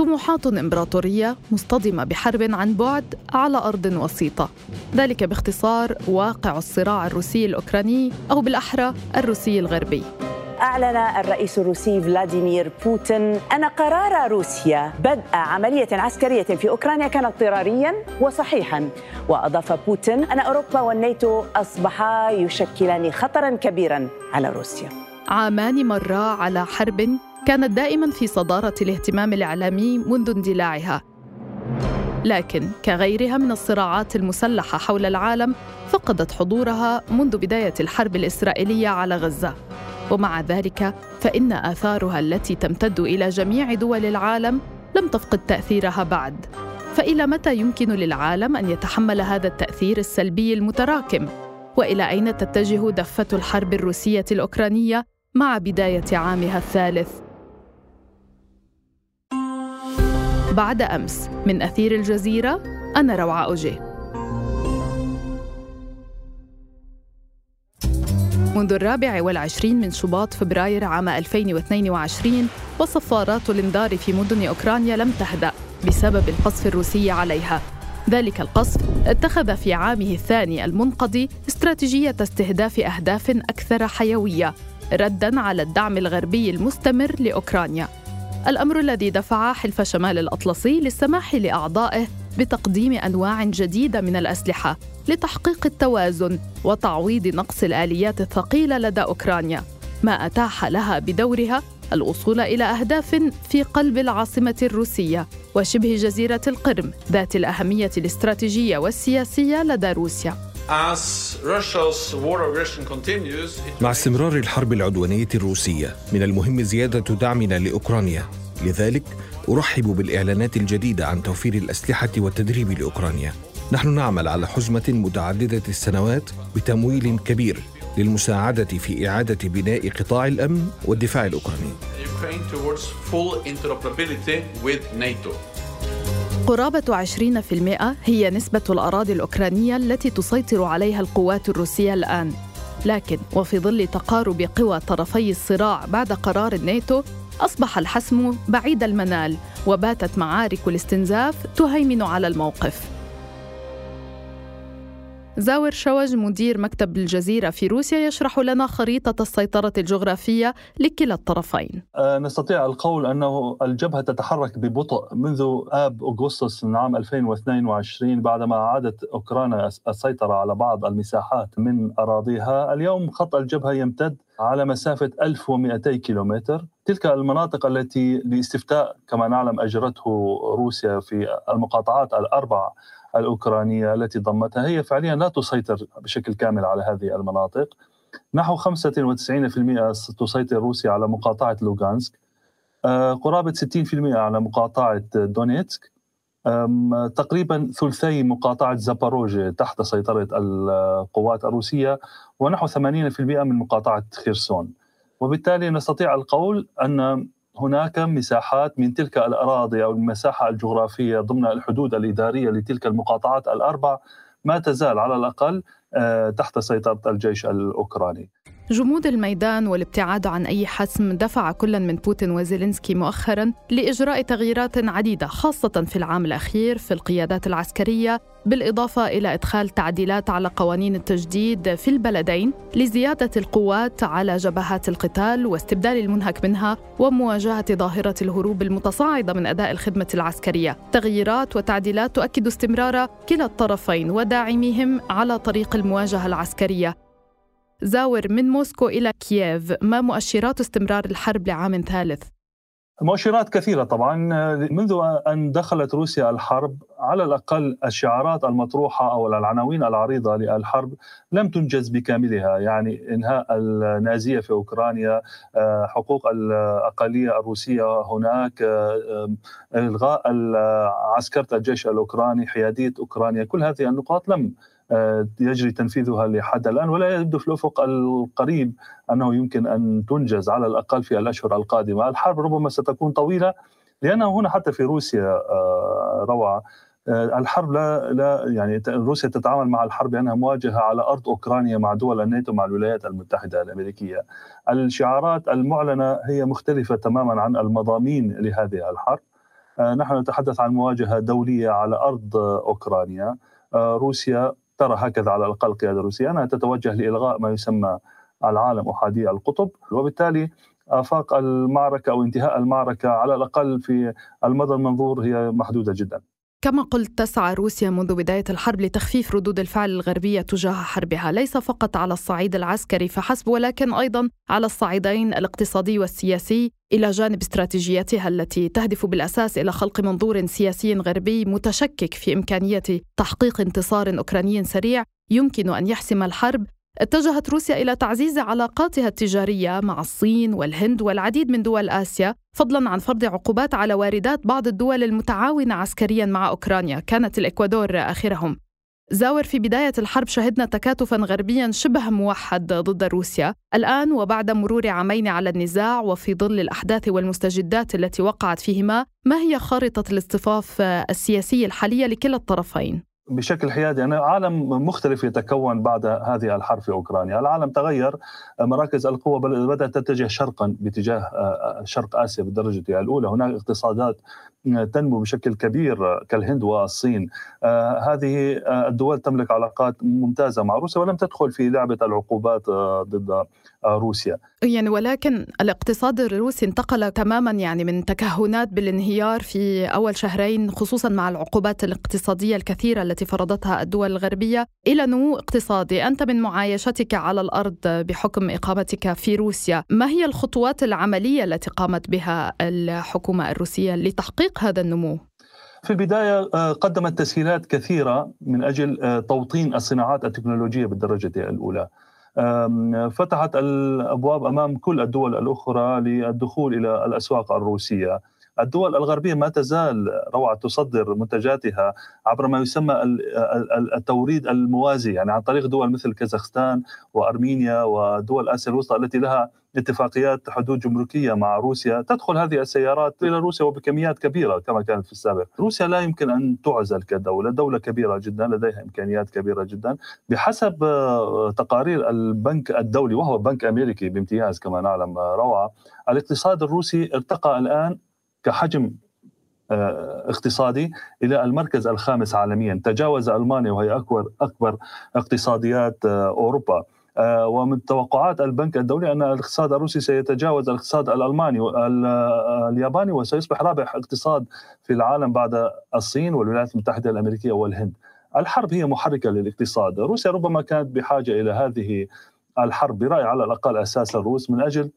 طموحات إمبراطورية مصطدمة بحرب عن بعد على أرض وسيطة. ذلك باختصار واقع الصراع الروسي الأوكراني أو بالأحرى الروسي الغربي. أعلن الرئيس الروسي فلاديمير بوتين أن قرار روسيا بدء عملية عسكرية في أوكرانيا كان اضطراريا وصحيحا. وأضاف بوتين أن أوروبا والناتو أصبحا يشكلان خطرا كبيرا على روسيا. عامان مرا على حرب كانت دائما في صدارة الاهتمام الإعلامي منذ اندلاعها لكن كغيرها من الصراعات المسلحة حول العالم فقدت حضورها منذ بداية الحرب الإسرائيلية على غزة ومع ذلك فإن آثارها التي تمتد إلى جميع دول العالم لم تفقد تأثيرها بعد فإلى متى يمكن للعالم أن يتحمل هذا التأثير السلبي المتراكم؟ وإلى أين تتجه دفة الحرب الروسية الأوكرانية مع بداية عامها الثالث؟ بعد أمس. من أثير الجزيرة أنا روعة أوجيه منذ الرابع والعشرين من شباط فبراير عام 2022 وصفارات الإنذار في مدن أوكرانيا لم تهدأ بسبب القصف الروسي عليها. ذلك القصف اتخذ في عامه الثاني المنقضي استراتيجية استهداف أهداف أكثر حيوية ردا على الدعم الغربي المستمر لأوكرانيا. الأمر الذي دفع حلف شمال الأطلسي للسماح لأعضائه بتقديم أنواع جديدة من الأسلحة لتحقيق التوازن وتعويض نقص الآليات الثقيلة لدى أوكرانيا ما أتاح لها بدورها الوصول إلى أهداف في قلب العاصمة الروسية وشبه جزيرة القرم ذات الأهمية الاستراتيجية والسياسية لدى روسيا. مع استمرار الحرب العدوانية الروسية من المهم زيادة دعمنا لأوكرانيا. لذلك أرحب بالإعلانات الجديدة عن توفير الأسلحة والتدريب لأوكرانيا. نحن نعمل على حزمة متعددة السنوات بتمويل كبير للمساعدة في إعادة بناء قطاع الأمن والدفاع الأوكراني. قرابة 20% هي نسبة الأراضي الأوكرانية التي تسيطر عليها القوات الروسية الآن. لكن وفي ظل تقارب قوى طرفي الصراع بعد قرار الناتو أصبح الحسم بعيد المنال وباتت معارك الاستنزاف تهيمن على الموقف. زاور شوج مدير مكتب الجزيرة في روسيا يشرح لنا خريطة السيطرة الجغرافية لكلا الطرفين. آه، نستطيع القول أنه الجبهة تتحرك ببطء منذ آب أغسطس من عام 2022 بعدما عادت أوكرانيا السيطرة على بعض المساحات من أراضيها. اليوم خط الجبهة يمتد على مسافة 1200 كيلومتر. تلك المناطق التي لاستفتاء كما نعلم أجرته روسيا في المقاطعات الأربع الأوكرانية التي ضمتها هي فعليا لا تسيطر بشكل كامل على هذه المناطق. نحو 95% تسيطر روسيا على مقاطعة لوغانسك. آه، قرابة 60% على مقاطعة دونيتسك. تقريبا ثلثي مقاطعة زاباروجيا تحت سيطرة القوات الروسية ونحو 80% من مقاطعة خيرسون. وبالتالي نستطيع القول أن هناك مساحات من تلك الأراضي أو المساحة الجغرافية ضمن الحدود الإدارية لتلك المقاطعات الأربع ما تزال على الأقل آه، تحت سيطرة الجيش الأوكراني. جمود الميدان والابتعاد عن أي حسم دفع كلا من بوتين وزيلينسكي مؤخرا لإجراء تغييرات عديدة خاصة في العام الأخير في القيادات العسكرية بالإضافة إلى إدخال تعديلات على قوانين التجديد في البلدين لزيادة القوات على جبهات القتال واستبدال المنهك منها ومواجهة ظاهرة الهروب المتصاعدة من أداء الخدمة العسكرية. تغييرات وتعديلات تؤكد استمرار كلا الطرفين وداعميهم على طريق المواجهة العسكرية. زاور من موسكو إلى كييف ما مؤشرات استمرار الحرب لعام ثالث؟ مؤشرات كثيرة طبعا. منذ أن دخلت روسيا الحرب على الأقل الشعارات المطروحة أو العناوين العريضة للحرب لم تنجز بكاملها. يعني إنهاء النازية في أوكرانيا آه، حقوق الأقلية الروسية هناك آه، إلغاء عسكرة الجيش الأوكراني حيادية أوكرانيا. كل هذه النقاط لم آه، يجري تنفيذها لحد الآن ولا يبدو في الأفق القريب أنه يمكن أن تنجز على الأقل في الأشهر القادمة، الحرب ربما ستكون طويلة لأنه هنا حتى في روسيا آه، روعه آه، الحرب لا لا يعني روسيا تتعامل مع الحرب لأنها مواجهة على أرض أوكرانيا مع دول الناتو مع الولايات المتحدة الأمريكية. الشعارات المعلنة هي مختلفة تماما عن المضامين لهذه الحرب. نحن نتحدث عن مواجهة دولية على أرض أوكرانيا روسيا ترى هكذا على الاقل القياده الروسيه انها تتوجه لإلغاء ما يسمى العالم أحادي القطب وبالتالي آفاق المعركة أو انتهاء المعركة على الأقل في المدى المنظور هي محدودة جدا. كما قلت تسعى روسيا منذ بداية الحرب لتخفيف ردود الفعل الغربية تجاه حربها. ليس فقط على الصعيد العسكري فحسب ولكن أيضا على الصعيدين الاقتصادي والسياسي إلى جانب استراتيجيتها التي تهدف بالأساس إلى خلق منظور سياسي غربي متشكك في إمكانية تحقيق انتصار أوكراني سريع يمكن أن يحسم الحرب اتجهت روسيا إلى تعزيز علاقاتها التجارية مع الصين والهند والعديد من دول آسيا فضلا عن فرض عقوبات على واردات بعض الدول المتعاونة عسكريا مع أوكرانيا كانت الإكوادور آخرهم زاور في بداية الحرب شهدنا تكاتفا غربيا شبه موحد ضد روسيا الآن وبعد مرور عامين على النزاع وفي ظل الأحداث والمستجدات التي وقعت فيهما ما هي خارطة الاصطفاف السياسي الحالية لكلا الطرفين؟ بشكل حيادي. أنا عالم مختلف يتكون بعد هذه الحرب في أوكرانيا. العالم تغير مراكز القوة بدأت تتجه شرقا باتجاه آه، شرق آسيا بالدرجة الأولى. هناك اقتصادات تنمو بشكل كبير كالهند والصين. آه، هذه آه، الدول تملك علاقات ممتازة مع روسيا ولم تدخل في لعبة العقوبات ضد روسيا. يعني ولكن الاقتصاد الروسي انتقل تماما يعني من تكهنات بالانهيار في أول شهرين خصوصا مع العقوبات الاقتصادية الكثيرة التي فرضتها الدول الغربية. إلى نمو اقتصادي، أنت من معايشتك على الأرض بحكم إقامتك في روسيا، ما هي الخطوات العملية التي قامت بها الحكومة الروسية لتحقيق هذا النمو؟ في البداية آه، قدمت تسهيلات كثيرة من أجل آه، توطين الصناعات التكنولوجية بالدرجة الأولى. فتحت الأبواب أمام كل الدول الأخرى للدخول إلى الأسواق الروسية. الدول الغربية ما تزال روعة تصدر منتجاتها عبر ما يسمى التوريد الموازي يعني عن طريق دول مثل كازاخستان وأرمينيا ودول آسيا الوسطى التي لها اتفاقيات حدود جمركية مع روسيا. تدخل هذه السيارات إلى روسيا وبكميات كبيرة كما كانت في السابق. روسيا لا يمكن أن تعزل كدولة. دولة كبيرة جدا لديها إمكانيات كبيرة جدا. بحسب آه، تقارير البنك الدولي وهو بنك أمريكي بامتياز كما نعلم آه، روعه الاقتصاد الروسي ارتقى الآن كحجم آه، اقتصادي إلى المركز الخامس عالميا. تجاوز ألمانيا وهي أكبر أكبر اقتصاديات أوروبا. ومن توقعات البنك الدولي أن الاقتصاد الروسي سيتجاوز الاقتصاد الألماني والياباني وسيصبح رابع اقتصاد في العالم بعد الصين والولايات المتحدة الأمريكية والهند. الحرب هي محركة للاقتصاد، روسيا ربما كانت بحاجة إلى هذه الحرب برأي على الأقل أساس الروس من أجل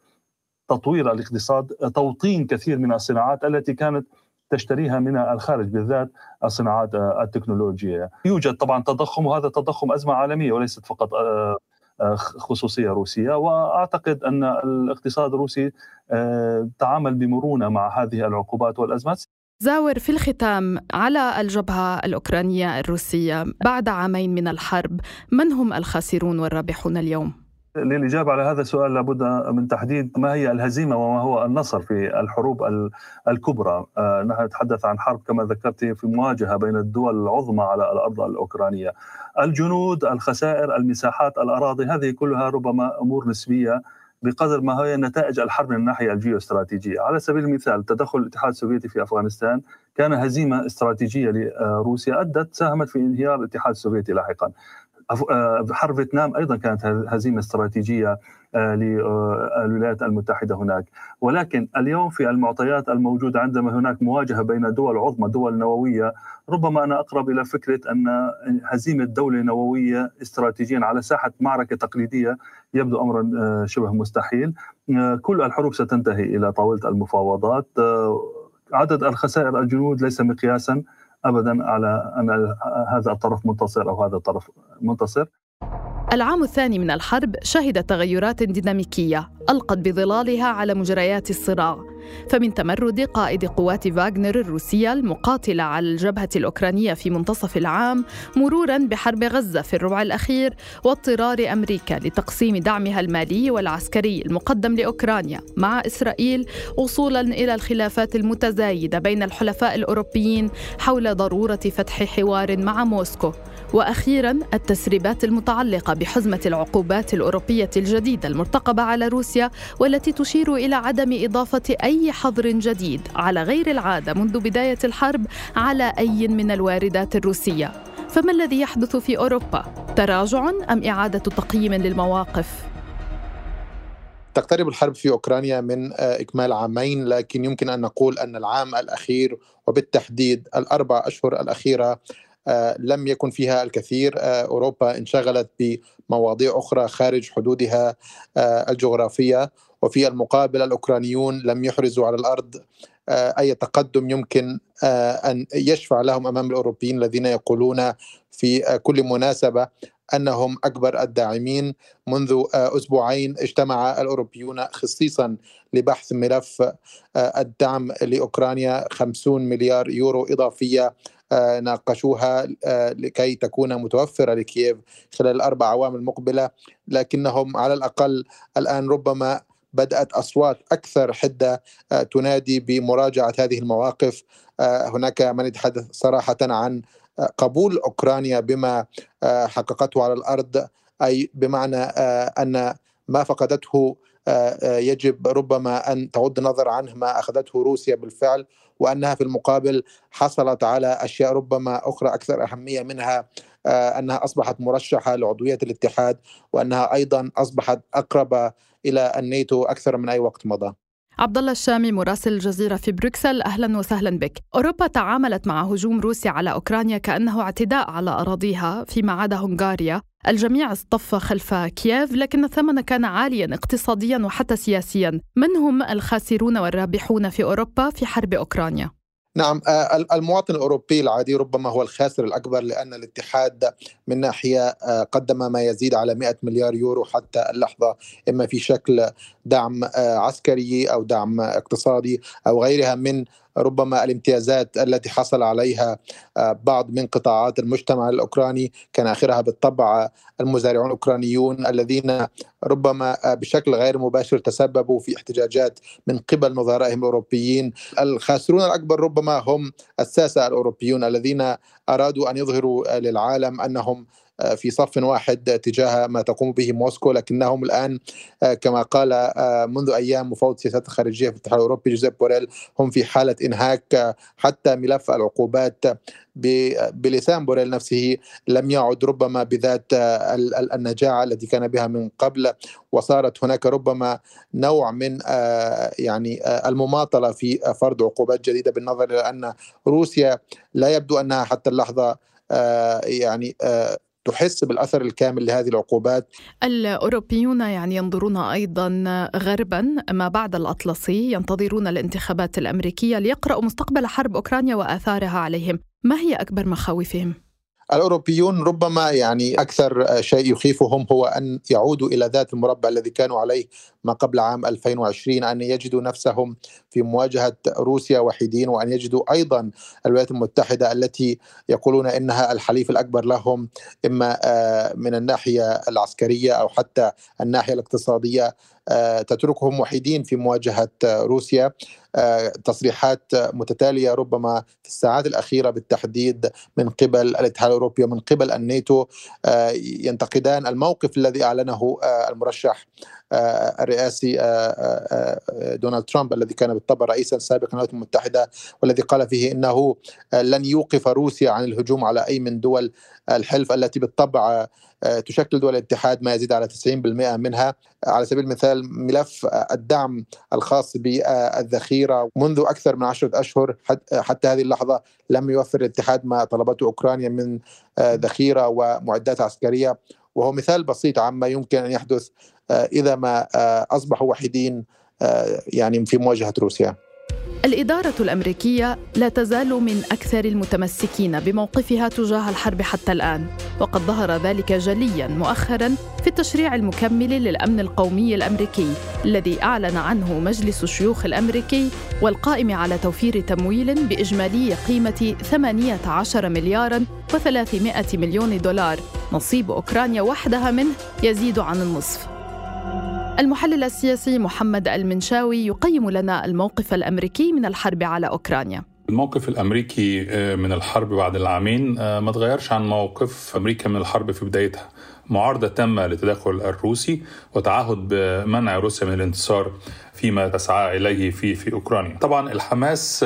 تطوير الاقتصاد توطين كثير من الصناعات التي كانت تشتريها من الخارج بالذات الصناعات التكنولوجية يوجد طبعا تضخم وهذا التضخم أزمة عالمية وليست فقط خصوصية روسية وأعتقد أن الاقتصاد الروسي آه، تعامل بمرونة مع هذه العقوبات والأزمات زاور في الختام على الجبهة الأوكرانية الروسية بعد عامين من الحرب من هم الخاسرون والرابحون اليوم؟ للإجابة على هذا السؤال لابد من تحديد ما هي الهزيمة وما هو النصر في الحروب الكبرى. آه، نحن نتحدث عن حرب كما ذكرت في مواجهة بين الدول العظمى على الأرض الأوكرانية. الجنود الخسائر المساحات الأراضي هذه كلها ربما أمور نسبية بقدر ما هي نتائج الحرب من الناحية الجيوستراتيجية، على سبيل المثال تدخل الاتحاد السوفيتي في أفغانستان كان هزيمة استراتيجية لروسيا أدت ساهمت في انهيار الاتحاد السوفيتي لاحقا. آه، حرب فيتنام أيضا كانت هزيمة استراتيجية آه، للولايات المتحدة هناك. ولكن اليوم في المعطيات الموجودة عندما هناك مواجهة بين دول عظمى دول نووية ربما أنا أقرب إلى فكرة أن هزيمة دولة نووية استراتيجيا على ساحة معركة تقليدية يبدو امرا آه، شبه مستحيل. كل الحروب ستنتهي إلى طاولة المفاوضات. عدد الخسائر الجنود ليس مقياسا. ابدا على أن هذا الطرف منتصر أو هذا الطرف منتصر. العام الثاني من الحرب شهد تغيرات ديناميكية ألقت بظلالها على مجريات الصراع. فمن تمرد قائد قوات فاغنر الروسية المقاتلة على الجبهة الأوكرانية في منتصف العام مرورا بحرب غزة في الربع الأخير واضطرار أمريكا لتقسيم دعمها المالي والعسكري المقدم لأوكرانيا مع إسرائيل وصولا إلى الخلافات المتزايدة بين الحلفاء الأوروبيين حول ضرورة فتح حوار مع موسكو. وأخيرا التسريبات المتعلقة بحزمة العقوبات الأوروبية الجديدة المرتقبة على روسيا والتي تشير إلى عدم إضافة أي أي حظر جديد على غير العادة منذ بداية الحرب على أي من الواردات الروسية فما الذي يحدث في أوروبا؟ تراجع أم إعادة تقييم للمواقف؟ تقترب الحرب في أوكرانيا من آه، إكمال عامين لكن يمكن أن نقول أن العام الأخير وبالتحديد الأربع أشهر الأخيرة آه، لم يكن فيها الكثير آه، أوروبا انشغلت بمواضيع أخرى خارج حدودها الجغرافية وفي المقابل الأوكرانيون لم يحرزوا على الأرض أي تقدم يمكن أن يشفع لهم أمام الأوروبيين الذين يقولون في كل مناسبة أنهم أكبر الداعمين. منذ آه، أسبوعين اجتمع الأوروبيون خصيصا لبحث ملف آه، الدعم لأوكرانيا 50 مليار يورو إضافية آه، ناقشوها لكي تكون متوفرة لكييف خلال الأربع اعوام المقبلة لكنهم على الأقل الآن ربما بدأت أصوات أكثر حدة تنادي بمراجعة هذه المواقف. هناك من يتحدث صراحة عن قبول أوكرانيا بما آه، حققته على الأرض أي بمعنى آه، أن ما فقدته آه، يجب ربما أن تغض النظر عنه ما أخذته روسيا بالفعل وأنها في المقابل حصلت على أشياء ربما أخرى أكثر أهمية منها أنها أصبحت مرشحة لعضوية الاتحاد وأنها أيضا أصبحت أقرب إلى الناتو أكثر من أي وقت مضى. عبد الله الشامي مراسل الجزيرة في بروكسل أهلا وسهلا بك. أوروبا تعاملت مع هجوم روسيا على أوكرانيا كأنه اعتداء على أراضيها فيما عدا هنغاريا. الجميع اصطف خلف كييف لكن الثمن كان عاليا اقتصاديا وحتى سياسيا. من هم الخاسرون والرابحون في أوروبا في حرب أوكرانيا؟ نعم آه، المواطن الأوروبي العادي ربما هو الخاسر الأكبر لأن الاتحاد من ناحية آه، قدم ما يزيد على 100 مليار يورو حتى اللحظة إما في شكل دعم آه، عسكري أو دعم اقتصادي أو غيرها من ربما الامتيازات التي حصل عليها آه، بعض من قطاعات المجتمع الأوكراني كان آخرها بالطبع المزارعون الأوكرانيون الذين ربما آه، بشكل غير مباشر تسببوا في احتجاجات من قبل نظرائهم الأوروبيين. الخاسرون الأكبر ربما هم الساسة الأوروبيون الذين أرادوا أن يظهروا للعالم أنهم آه، في صف واحد تجاه ما تقوم به موسكو لكنهم الآن آه، كما قال آه، منذ أيام مفوض سياسات الخارجيه في الاتحاد الأوروبي جوزيف بوريل هم في حالة إنهاك حتى ملف العقوبات بلسان بوريل نفسه لم يعد ربما بذات النجاعة التي كان بها من قبل. وصارت هناك ربما نوع من يعني المماطلة في فرض عقوبات جديدة بالنظر إلى أن روسيا لا يبدو أنها حتى اللحظة يعني تحس بالأثر الكامل لهذه العقوبات. الأوروبيون يعني ينظرون أيضا غربا ما بعد الأطلسي ينتظرون الانتخابات الأمريكية ليقرأوا مستقبل حرب أوكرانيا وآثارها عليهم، ما هي أكبر مخاوفهم؟ الأوروبيون ربما يعني أكثر شيء يخيفهم هو أن يعودوا إلى ذات المربع الذي كانوا عليه ما قبل عام 2020 أن يجدوا نفسهم في مواجهة روسيا وحيدين وأن يجدوا أيضا الولايات المتحدة التي يقولون إنها الحليف الأكبر لهم إما آه، من الناحية العسكرية أو حتى الناحية الاقتصادية. آه، تتركهم وحيدين في مواجهة روسيا. آه، تصريحات متتالية ربما في الساعات الأخيرة بالتحديد من قبل الاتحاد الأوروبي ومن قبل الناتو. ينتقدان الموقف الذي أعلنه المرشح. الرئاسي دونالد ترامب الذي كان بالطبع رئيسا سابقا للولايات المتحدة والذي قال فيه إنه لن يوقف روسيا عن الهجوم على أي من دول الحلف التي بالطبع تشكل دول الاتحاد ما يزيد على 90% منها. على سبيل المثال ملف الدعم الخاص بالذخيرة منذ أكثر من عشرة أشهر حتى هذه اللحظة لم يوفر الاتحاد ما طلبته أوكرانيا من ذخيرة ومعدات عسكرية. وهو مثال بسيط عما يمكن أن يحدث إذا ما أصبحوا وحيدين يعني في مواجهة روسيا. الإدارة الأمريكية لا تزال من أكثر المتمسكين بموقفها تجاه الحرب حتى الآن، وقد ظهر ذلك جليا مؤخرا في التشريع المكمل للأمن القومي الأمريكي الذي أعلن عنه مجلس الشيوخ الأمريكي والقائم على توفير تمويل بإجمالي قيمة 18 مليارا و300 مليون دولار، نصيب أوكرانيا وحدها منه يزيد عن النصف. المحلل السياسي محمد المنشاوي يقيم لنا الموقف الأمريكي من الحرب على أوكرانيا. الموقف الأمريكي آه، من الحرب بعد العامين آه، ما تغيرش عن موقف أمريكا من الحرب في بدايتها. معارضة تامة للتدخل الروسي وتعهد بمنع روسيا من الانتصار فيما تسعى إليه في في أوكرانيا. طبعا الحماس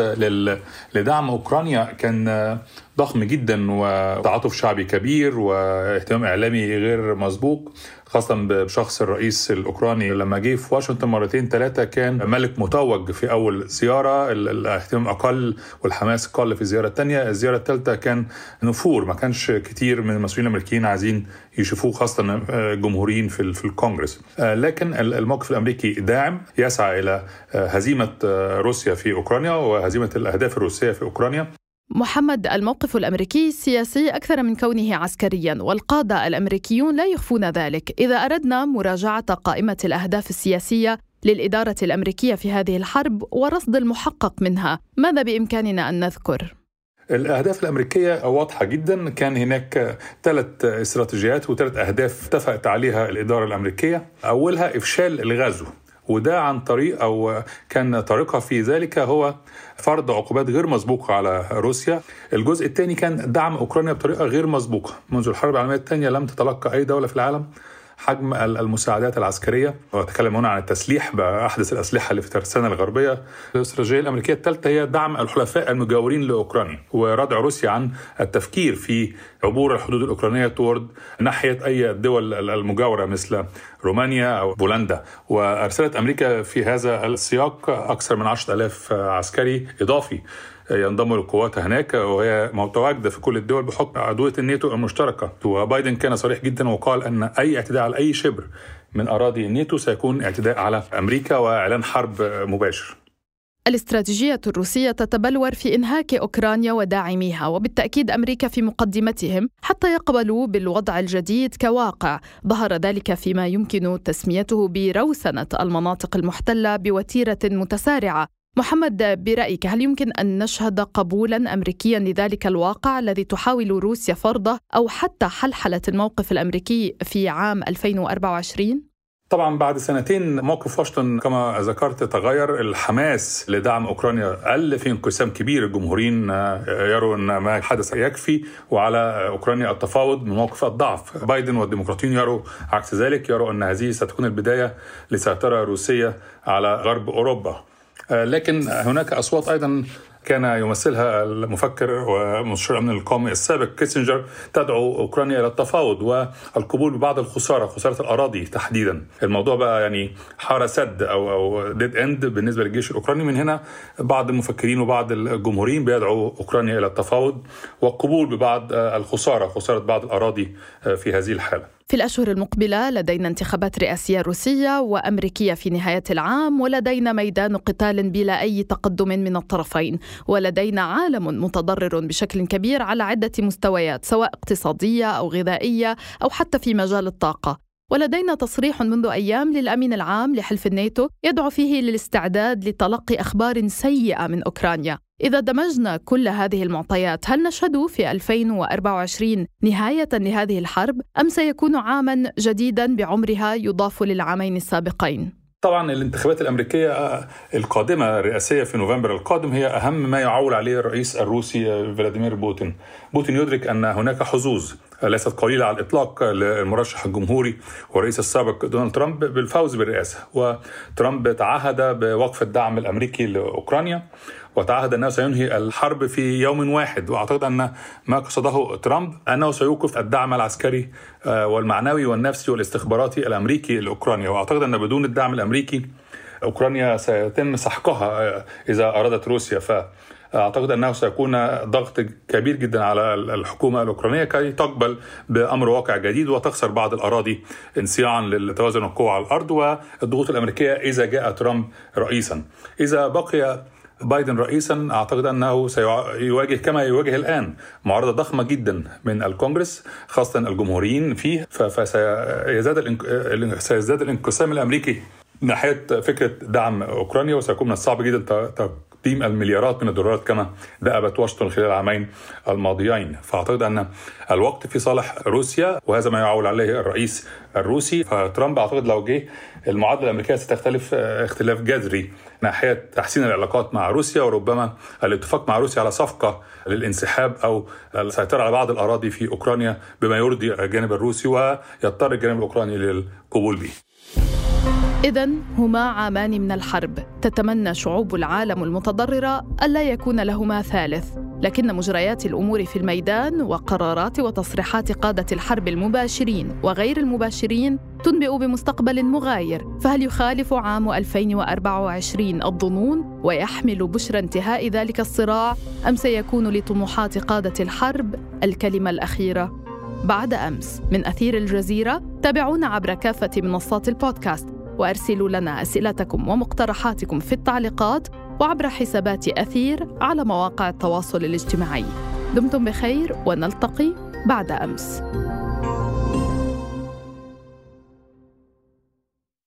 لدعم أوكرانيا كان ضخم جدا وتعاطف شعبي كبير واهتمام إعلامي غير مسبوق خاصة بشخص الرئيس الأوكراني. لما جه في واشنطن مرتين ثلاثة كان ملك متوج في أول زيارة الاهتمام أقل والحماس أقل في الزيارة الثانية الزيارة الثالثة كان نفور ما كانش كتير من المسؤولين الأمريكيين عايزين يشوفوه خاصة جمهوريين في, في الكونغرس. لكن الموقف الأمريكي داعم يسعى إلى هزيمة روسيا في أوكرانيا وهزيمة الأهداف الروسية في أوكرانيا. محمد الموقف الأمريكي سياسي أكثر من كونه عسكريا والقادة الأمريكيون لا يخفون ذلك. إذا أردنا مراجعة قائمة الأهداف السياسية للإدارة الأمريكية في هذه الحرب ورصد المحقق منها ماذا بإمكاننا أن نذكر؟ الأهداف الأمريكية واضحة جدا. كان هناك ثلاث استراتيجيات وثلاث أهداف اتفقت عليها الإدارة الأمريكية. أولها إفشال الغزو. وده عن طريق أو كان طريقها في ذلك هو فرض عقوبات غير مسبوقة على روسيا. الجزء الثاني كان دعم أوكرانيا بطريقة غير مسبوقة، منذ الحرب العالمية الثانية لم تتلقى أي دولة في العالم حجم المساعدات العسكرية. وأتكلم هنا عن التسليح بأحدث الأسلحة اللي في الترسانه الغربية. الاستراتيجيه الأمريكية الثالثة هي دعم الحلفاء المجاورين لأوكرانيا. وردع روسيا عن التفكير في عبور الحدود الأوكرانية تورد ناحية أي الدول المجاورة مثل رومانيا أو بولندا. وأرسلت أمريكا في هذا السياق أكثر من 10000 عسكري إضافي. ينضم للقوات هناك وهي متواجدة في كل الدول بحكم عضويه الناتو المشتركة. وبايدن كان صريح جدا وقال أن أي اعتداء على أي شبر من أراضي الناتو سيكون اعتداء على أمريكا وإعلان حرب مباشر. الاستراتيجية الروسية تتبلور في إنهاك أوكرانيا وداعميها وبالتأكيد أمريكا في مقدمتهم حتى يقبلوا بالوضع الجديد كواقع. ظهر ذلك فيما يمكن تسميته بروسنة المناطق المحتلة بوتيرة متسارعة. محمد برأيك هل يمكن أن نشهد قبولا أمريكيا لذلك الواقع الذي تحاول روسيا فرضه أو حتى حلحلة الموقف الأمريكي في عام 2024؟ طبعا بعد سنتين موقف واشنطن كما ذكرت تغير الحماس لدعم أوكرانيا قل في انقسام كبير الجمهوريين يروا أن ما حدث يكفي وعلى أوكرانيا التفاوض من موقف الضعف بايدن والديمقراطيين يروا عكس ذلك يروا أن هذه ستكون البداية لسيطرة روسية على غرب أوروبا لكن هناك أصوات أيضا كان يمثلها المفكر ومستشار الامن القومي السابق كيسنجر تدعو أوكرانيا إلى التفاوض والقبول ببعض الخسارة خسارة الأراضي تحديدا. الموضوع بقى يعني حارة سد أو أو dead end بالنسبة للجيش الأوكراني. من هنا بعض المفكرين وبعض الجمهوريين بيدعوا أوكرانيا إلى التفاوض والقبول ببعض الخسارة خسارة بعض الأراضي في هذه الحالة. في الأشهر المقبلة لدينا انتخابات رئاسية روسية وأمريكية في نهاية العام ولدينا ميدان قتال بلا أي تقدم من الطرفين ولدينا عالم متضرر بشكل كبير على عدة مستويات سواء اقتصادية أو غذائية أو حتى في مجال الطاقة ولدينا تصريح منذ أيام للأمين العام لحلف الناتو يدعو فيه للاستعداد لتلقي أخبار سيئة من أوكرانيا. إذا دمجنا كل هذه المعطيات هل نشهد في 2024 نهاية لهذه الحرب أم سيكون عاما جديدا بعمرها يضاف للعامين السابقين؟ طبعا الانتخابات الأمريكية القادمة الرئاسية في نوفمبر القادم هي أهم ما يعول عليه الرئيس الروسي فلاديمير بوتين. بوتين يدرك أن هناك حظوظ ليست قليلة على الإطلاق للمرشح الجمهوري والرئيس السابق دونالد ترامب بالفوز بالرئاسة. وترامب تعهد بوقف الدعم الأمريكي لأوكرانيا وتعهد أنه سينهي الحرب في يوم واحد. وأعتقد أن ما قصده ترامب أنه سيوقف الدعم العسكري والمعنوي والنفسي والاستخباراتي الأمريكي لأوكرانيا. وأعتقد أن بدون الدعم الأمريكي أوكرانيا سيتم سحقها إذا أرادت روسيا. ف أعتقد أنه سيكون ضغط كبير جدا على الحكومة الأوكرانية كي تقبل بأمر واقع جديد وتخسر بعض الأراضي انصياعا لتوازن القوى على الأرض والضغوط الأمريكية إذا جاء ترامب رئيسا. إذا بقي بايدن رئيسا أعتقد أنه سيواجه كما يواجه الآن معارضة ضخمة جدا من الكونغرس خاصة الجمهوريين فيه فسيزداد سيزداد الانقسام الأمريكي ناحية فكرة دعم أوكرانيا وسيكون من الصعب جدا تقديم المليارات من الدولارات كما دأبت واشنطن خلال العامين الماضيين. فأعتقد أن الوقت في صالح روسيا وهذا ما يعول عليه الرئيس الروسي. فترامب أعتقد لو جه المعادلة الأمريكية ستختلف اختلاف جذري ناحية تحسين العلاقات مع روسيا وربما الاتفاق مع روسيا على صفقة للانسحاب أو السيطرة على بعض الأراضي في أوكرانيا بما يرضي الجانب الروسي ويضطر الجانب الأوكراني للقبول به. إذا هما عامان من الحرب. تتمنى شعوب العالم المتضررة ألا يكون لهما ثالث. لكن مجريات الأمور في الميدان وقرارات وتصريحات قادة الحرب المباشرين وغير المباشرين تنبئ بمستقبل مغاير. فهل يخالف عام 2024 الظنون ويحمل بشرى انتهاء ذلك الصراع؟ أم سيكون لطموحات قادة الحرب الكلمة الأخيرة؟ بعد أمس. من أثير الجزيرة تابعونا عبر كافة منصات البودكاست. وأرسلوا لنا أسئلتكم ومقترحاتكم في التعليقات وعبر حسابات أثير على مواقع التواصل الاجتماعي. دمتم بخير ونلتقي بعد أمس.